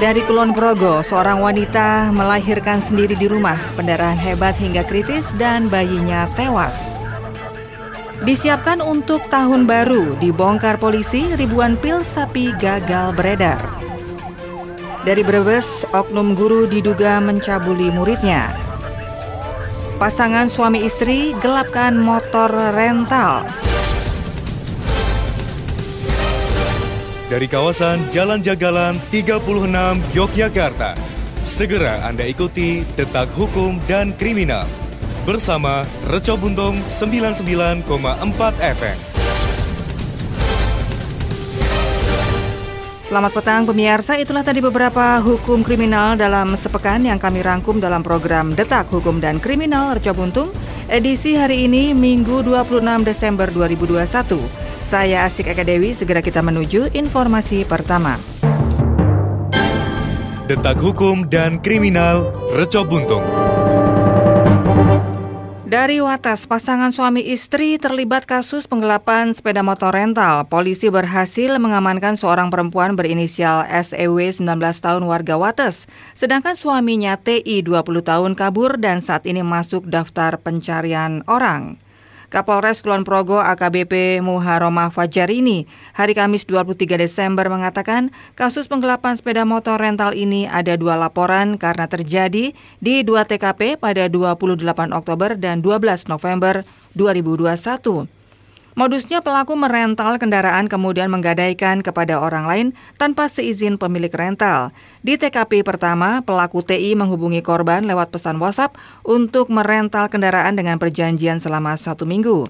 Dari Kulon Progo, seorang wanita melahirkan sendiri di rumah, pendarahan hebat hingga kritis dan bayinya tewas. Disiapkan untuk tahun baru, dibongkar polisi ribuan pil sapi gagal beredar. Dari Brebes, oknum guru diduga mencabuli muridnya. Pasangan suami istri gelapkan motor rental. Dari kawasan Jalan Jagalan 36 Yogyakarta. Segera Anda ikuti Detak Hukum dan Kriminal bersama Reco Buntung 99,4 FM. Selamat petang pemirsa, itulah tadi beberapa hukum kriminal dalam sepekan yang kami rangkum dalam program Detak Hukum dan Kriminal Reco Buntung edisi hari ini Minggu 26 Desember 2021. Saya Asik Eka Dewi, segera kita menuju informasi pertama. Detak Hukum dan Kriminal Reco Buntung. Dari Watas, pasangan suami istri terlibat kasus penggelapan sepeda motor rental. Polisi berhasil mengamankan seorang perempuan berinisial SEW 19 tahun warga Wates. Sedangkan suaminya TI 20 tahun kabur dan saat ini masuk daftar pencarian orang. Kapolres Kulon Progo AKBP Muharomah Fajarini hari Kamis 23 Desember mengatakan kasus penggelapan sepeda motor rental ini ada dua laporan karena terjadi di dua TKP pada 28 Oktober dan 12 November 2021. Modusnya pelaku merental kendaraan kemudian menggadaikan kepada orang lain tanpa seizin pemilik rental. Di TKP pertama, pelaku TI menghubungi korban lewat pesan WhatsApp untuk merental kendaraan dengan perjanjian selama satu minggu.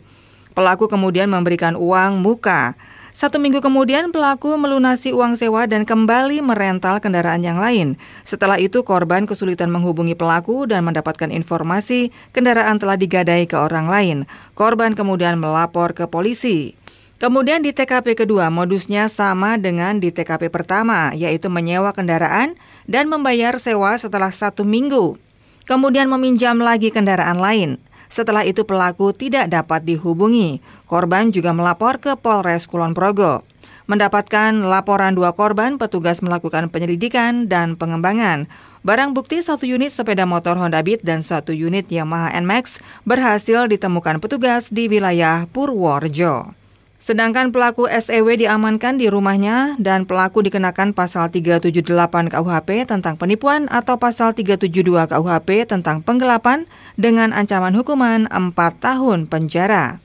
Pelaku kemudian memberikan uang muka. Satu minggu kemudian pelaku melunasi uang sewa dan kembali merental kendaraan yang lain. Setelah itu korban kesulitan menghubungi pelaku dan mendapatkan informasi kendaraan telah digadai ke orang lain. Korban kemudian melapor ke polisi. Kemudian di TKP kedua modusnya sama dengan di TKP pertama, yaitu menyewa kendaraan dan membayar sewa setelah satu minggu. Kemudian meminjam lagi kendaraan lain. Setelah itu pelaku tidak dapat dihubungi. Korban juga melapor ke Polres Kulon Progo. Mendapatkan laporan dua korban, petugas melakukan penyelidikan dan pengembangan. Barang bukti satu unit sepeda motor Honda Beat dan satu unit Yamaha NMAX berhasil ditemukan petugas di wilayah Purworejo. Sedangkan pelaku SEW diamankan di rumahnya dan pelaku dikenakan pasal 378 KUHP tentang penipuan atau pasal 372 KUHP tentang penggelapan dengan ancaman hukuman 4 tahun penjara.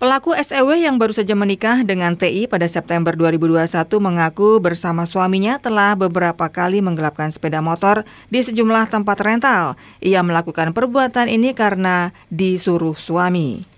Pelaku SEW yang baru saja menikah dengan TI pada September 2021 mengaku bersama suaminya telah beberapa kali menggelapkan sepeda motor di sejumlah tempat rental. Ia melakukan perbuatan ini karena disuruh suami.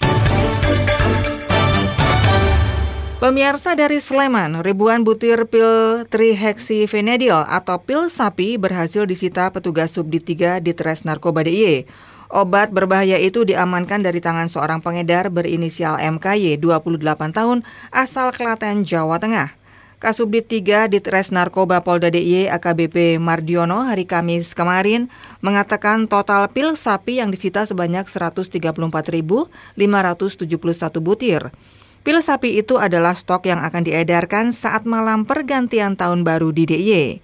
Pemirsa dari Sleman, ribuan butir pil trihexyphenidyl atau pil sapi berhasil disita petugas Subdit 3 di Tres Narkoba DIY. Obat berbahaya itu diamankan dari tangan seorang pengedar berinisial MKY 28 tahun asal Klaten, Jawa Tengah. Kasubdit 3 di Tres Narkoba Polda DIY AKBP Mardiono hari Kamis kemarin mengatakan total pil sapi yang disita sebanyak 134.571 butir. Pil sapi itu adalah stok yang akan diedarkan saat malam pergantian tahun baru di DIY.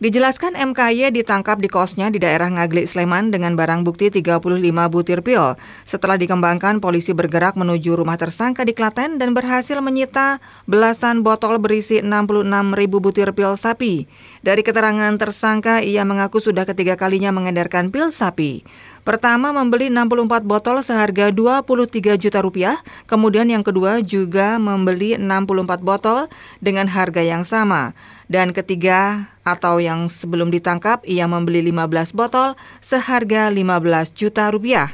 Dijelaskan MKY ditangkap di kosnya di daerah Ngaglik Sleman dengan barang bukti 35 butir pil. Setelah dikembangkan, polisi bergerak menuju rumah tersangka di Klaten dan berhasil menyita belasan botol berisi 66 ribu butir pil sapi. Dari keterangan tersangka, ia mengaku sudah ketiga kalinya mengedarkan pil sapi. Pertama membeli 64 botol seharga 23 juta rupiah, kemudian yang kedua juga membeli 64 botol dengan harga yang sama. Dan ketiga atau yang sebelum ditangkap ia membeli 15 botol seharga 15 juta rupiah.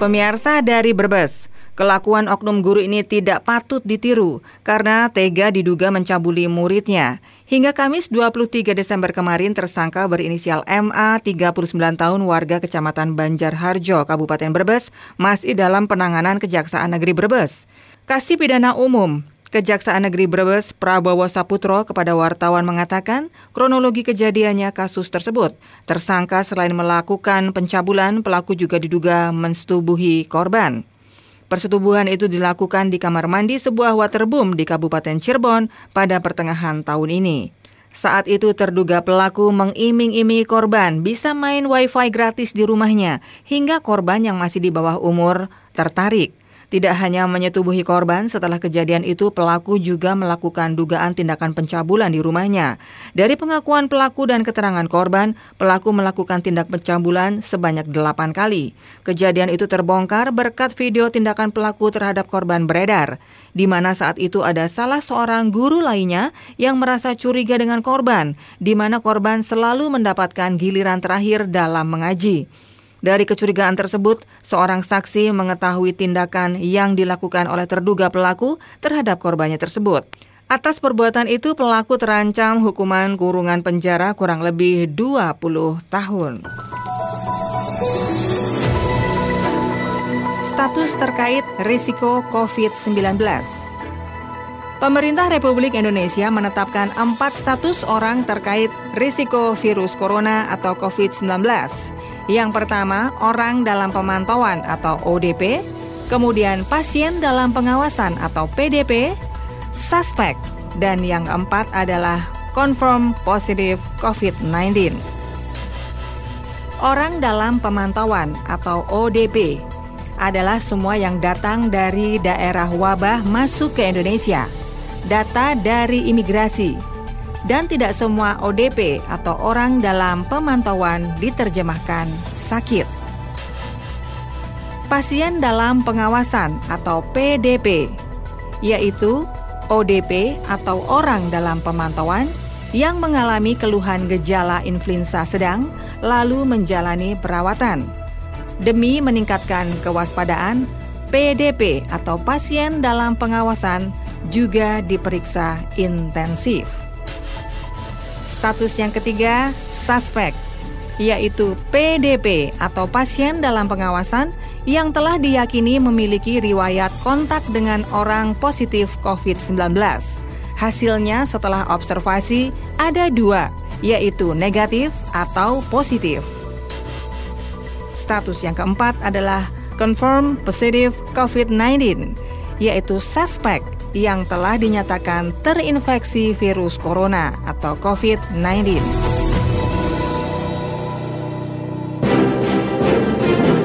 Pemirsa dari Brebes, Kelakuan oknum guru ini tidak patut ditiru karena tega diduga mencabuli muridnya. Hingga Kamis 23 Desember kemarin tersangka berinisial MA 39 tahun warga Kecamatan Banjarharjo, Kabupaten Brebes masih dalam penanganan Kejaksaan Negeri Brebes. Kasih Pidana Umum Kejaksaan Negeri Brebes Prabowo Saputro kepada wartawan mengatakan kronologi kejadiannya kasus tersebut. Tersangka selain melakukan pencabulan, pelaku juga diduga menstubuhi korban. Persetubuhan itu dilakukan di kamar mandi sebuah waterboom di Kabupaten Cirebon pada pertengahan tahun ini. Saat itu terduga pelaku mengiming-imingi korban bisa main wifi gratis di rumahnya hingga korban yang masih di bawah umur tertarik. Tidak hanya menyetubuhi korban, setelah kejadian itu pelaku juga melakukan dugaan tindakan pencabulan di rumahnya. Dari pengakuan pelaku dan keterangan korban, pelaku melakukan tindak pencabulan sebanyak delapan kali. Kejadian itu terbongkar berkat video tindakan pelaku terhadap korban beredar, di mana saat itu ada salah seorang guru lainnya yang merasa curiga dengan korban, di mana korban selalu mendapatkan giliran terakhir dalam mengaji. Dari kecurigaan tersebut, seorang saksi mengetahui tindakan yang dilakukan oleh terduga pelaku terhadap korbannya tersebut. Atas perbuatan itu, pelaku terancam hukuman kurungan penjara kurang lebih 20 tahun. Status terkait risiko COVID-19 Pemerintah Republik Indonesia menetapkan empat status orang terkait risiko virus corona atau COVID-19 yang pertama, orang dalam pemantauan atau ODP, kemudian pasien dalam pengawasan atau PDP, suspek, dan yang keempat adalah confirm positif COVID-19. Orang dalam pemantauan atau ODP adalah semua yang datang dari daerah wabah masuk ke Indonesia. Data dari imigrasi, dan tidak semua ODP atau orang dalam pemantauan diterjemahkan sakit. Pasien dalam pengawasan atau PDP, yaitu ODP atau orang dalam pemantauan yang mengalami keluhan gejala influenza sedang lalu menjalani perawatan. Demi meningkatkan kewaspadaan, PDP atau pasien dalam pengawasan juga diperiksa intensif. Status yang ketiga, suspek, yaitu PDP atau pasien dalam pengawasan yang telah diyakini memiliki riwayat kontak dengan orang positif COVID-19. Hasilnya setelah observasi ada dua, yaitu negatif atau positif. Status yang keempat adalah confirm positive COVID-19, yaitu suspek yang telah dinyatakan terinfeksi virus corona atau COVID-19.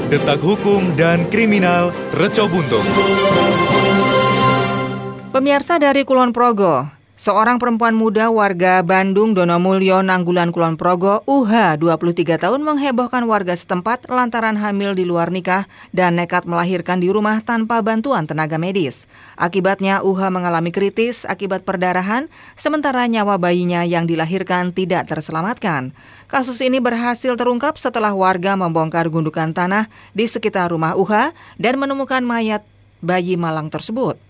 Detak Hukum dan Kriminal Reco Buntung. Pemirsa dari Kulon Progo, Seorang perempuan muda warga Bandung Donomulyo Nanggulan Kulon Progo, UH 23 tahun menghebohkan warga setempat lantaran hamil di luar nikah dan nekat melahirkan di rumah tanpa bantuan tenaga medis. Akibatnya UH mengalami kritis akibat perdarahan, sementara nyawa bayinya yang dilahirkan tidak terselamatkan. Kasus ini berhasil terungkap setelah warga membongkar gundukan tanah di sekitar rumah UH dan menemukan mayat bayi malang tersebut.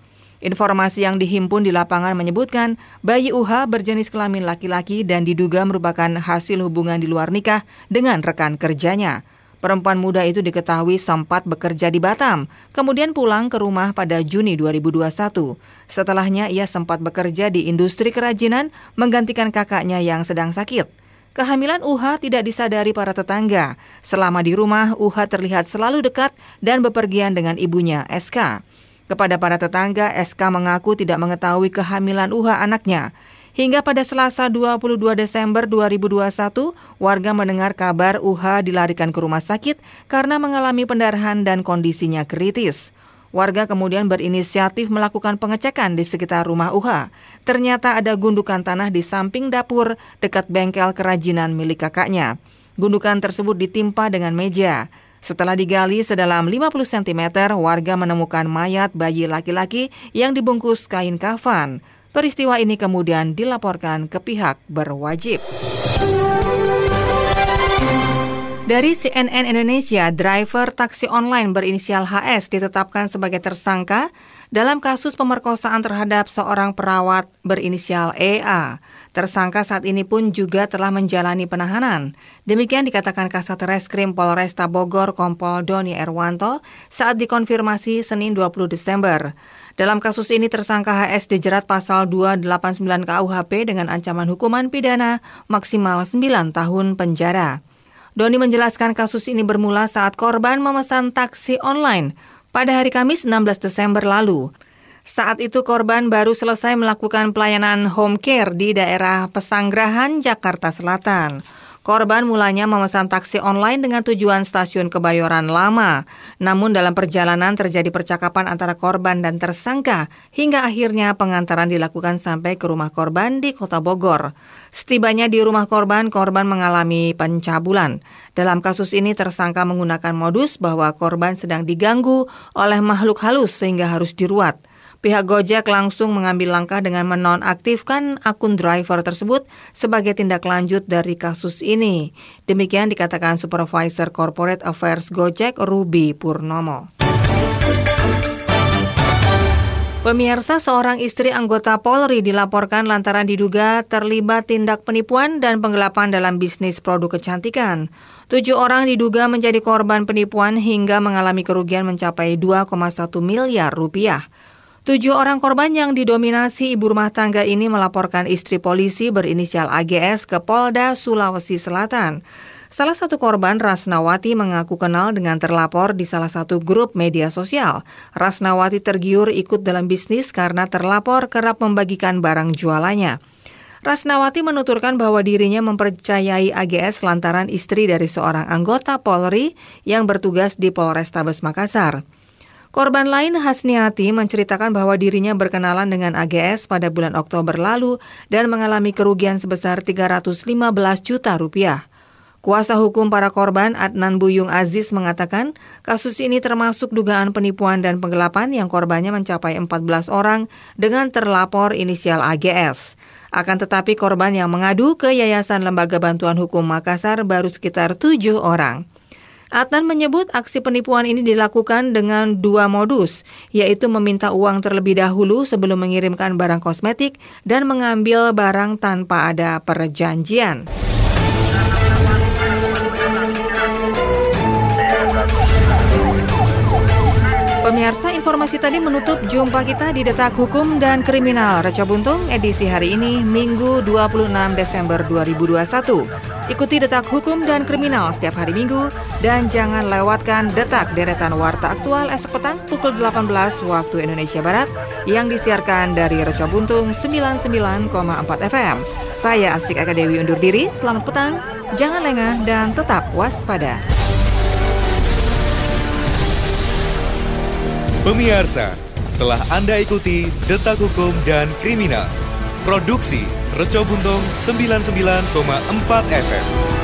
Informasi yang dihimpun di lapangan menyebutkan bayi UH berjenis kelamin laki-laki dan diduga merupakan hasil hubungan di luar nikah dengan rekan kerjanya. Perempuan muda itu diketahui sempat bekerja di Batam, kemudian pulang ke rumah pada Juni 2021. Setelahnya ia sempat bekerja di industri kerajinan menggantikan kakaknya yang sedang sakit. Kehamilan UH tidak disadari para tetangga. Selama di rumah, UH terlihat selalu dekat dan bepergian dengan ibunya, SK. Kepada para tetangga, SK mengaku tidak mengetahui kehamilan UH anaknya. Hingga pada Selasa 22 Desember 2021, warga mendengar kabar UH dilarikan ke rumah sakit karena mengalami pendarahan dan kondisinya kritis. Warga kemudian berinisiatif melakukan pengecekan di sekitar rumah UH. Ternyata ada gundukan tanah di samping dapur dekat bengkel kerajinan milik kakaknya. Gundukan tersebut ditimpa dengan meja. Setelah digali sedalam 50 cm, warga menemukan mayat bayi laki-laki yang dibungkus kain kafan. Peristiwa ini kemudian dilaporkan ke pihak berwajib. Dari CNN Indonesia, driver taksi online berinisial HS ditetapkan sebagai tersangka dalam kasus pemerkosaan terhadap seorang perawat berinisial EA. Tersangka saat ini pun juga telah menjalani penahanan. Demikian dikatakan Kasat Reskrim Polresta Bogor Kompol Doni Erwanto saat dikonfirmasi Senin 20 Desember. Dalam kasus ini tersangka HS dijerat pasal 289 KUHP dengan ancaman hukuman pidana maksimal 9 tahun penjara. Doni menjelaskan kasus ini bermula saat korban memesan taksi online pada hari Kamis 16 Desember lalu. Saat itu korban baru selesai melakukan pelayanan home care di daerah Pesanggerahan, Jakarta Selatan. Korban mulanya memesan taksi online dengan tujuan stasiun Kebayoran Lama. Namun dalam perjalanan terjadi percakapan antara korban dan tersangka hingga akhirnya pengantaran dilakukan sampai ke rumah korban di Kota Bogor. Setibanya di rumah korban, korban mengalami pencabulan. Dalam kasus ini tersangka menggunakan modus bahwa korban sedang diganggu oleh makhluk halus sehingga harus diruat. Pihak Gojek langsung mengambil langkah dengan menonaktifkan akun driver tersebut sebagai tindak lanjut dari kasus ini. Demikian dikatakan Supervisor Corporate Affairs Gojek Ruby Purnomo. Pemirsa seorang istri anggota Polri dilaporkan lantaran diduga terlibat tindak penipuan dan penggelapan dalam bisnis produk kecantikan. Tujuh orang diduga menjadi korban penipuan hingga mengalami kerugian mencapai 2,1 miliar rupiah. Tujuh orang korban yang didominasi ibu rumah tangga ini melaporkan istri polisi berinisial AGS ke Polda Sulawesi Selatan. Salah satu korban, Rasnawati, mengaku kenal dengan terlapor di salah satu grup media sosial. Rasnawati tergiur ikut dalam bisnis karena terlapor kerap membagikan barang jualannya. Rasnawati menuturkan bahwa dirinya mempercayai AGS lantaran istri dari seorang anggota Polri yang bertugas di Polrestabes Makassar. Korban lain Hasniati menceritakan bahwa dirinya berkenalan dengan AGS pada bulan Oktober lalu dan mengalami kerugian sebesar 315 juta rupiah. Kuasa hukum para korban Adnan Buyung Aziz mengatakan kasus ini termasuk dugaan penipuan dan penggelapan yang korbannya mencapai 14 orang dengan terlapor inisial AGS. Akan tetapi korban yang mengadu ke Yayasan Lembaga Bantuan Hukum Makassar baru sekitar tujuh orang. Adnan menyebut aksi penipuan ini dilakukan dengan dua modus, yaitu meminta uang terlebih dahulu sebelum mengirimkan barang kosmetik dan mengambil barang tanpa ada perjanjian. Pemirsa, informasi tadi menutup jumpa kita di Detak Hukum dan Kriminal Reca Buntung edisi hari ini, Minggu 26 Desember 2021. Ikuti Detak Hukum dan Kriminal setiap hari Minggu dan jangan lewatkan Detak deretan Warta Aktual esok petang pukul 18 waktu Indonesia Barat yang disiarkan dari Reca Buntung 99,4 FM. Saya Asik Eka Dewi undur diri, selamat petang, jangan lengah dan tetap waspada. Pemirsa, telah Anda ikuti Detak Hukum dan Kriminal. Produksi Reco Buntung 99,4 FM.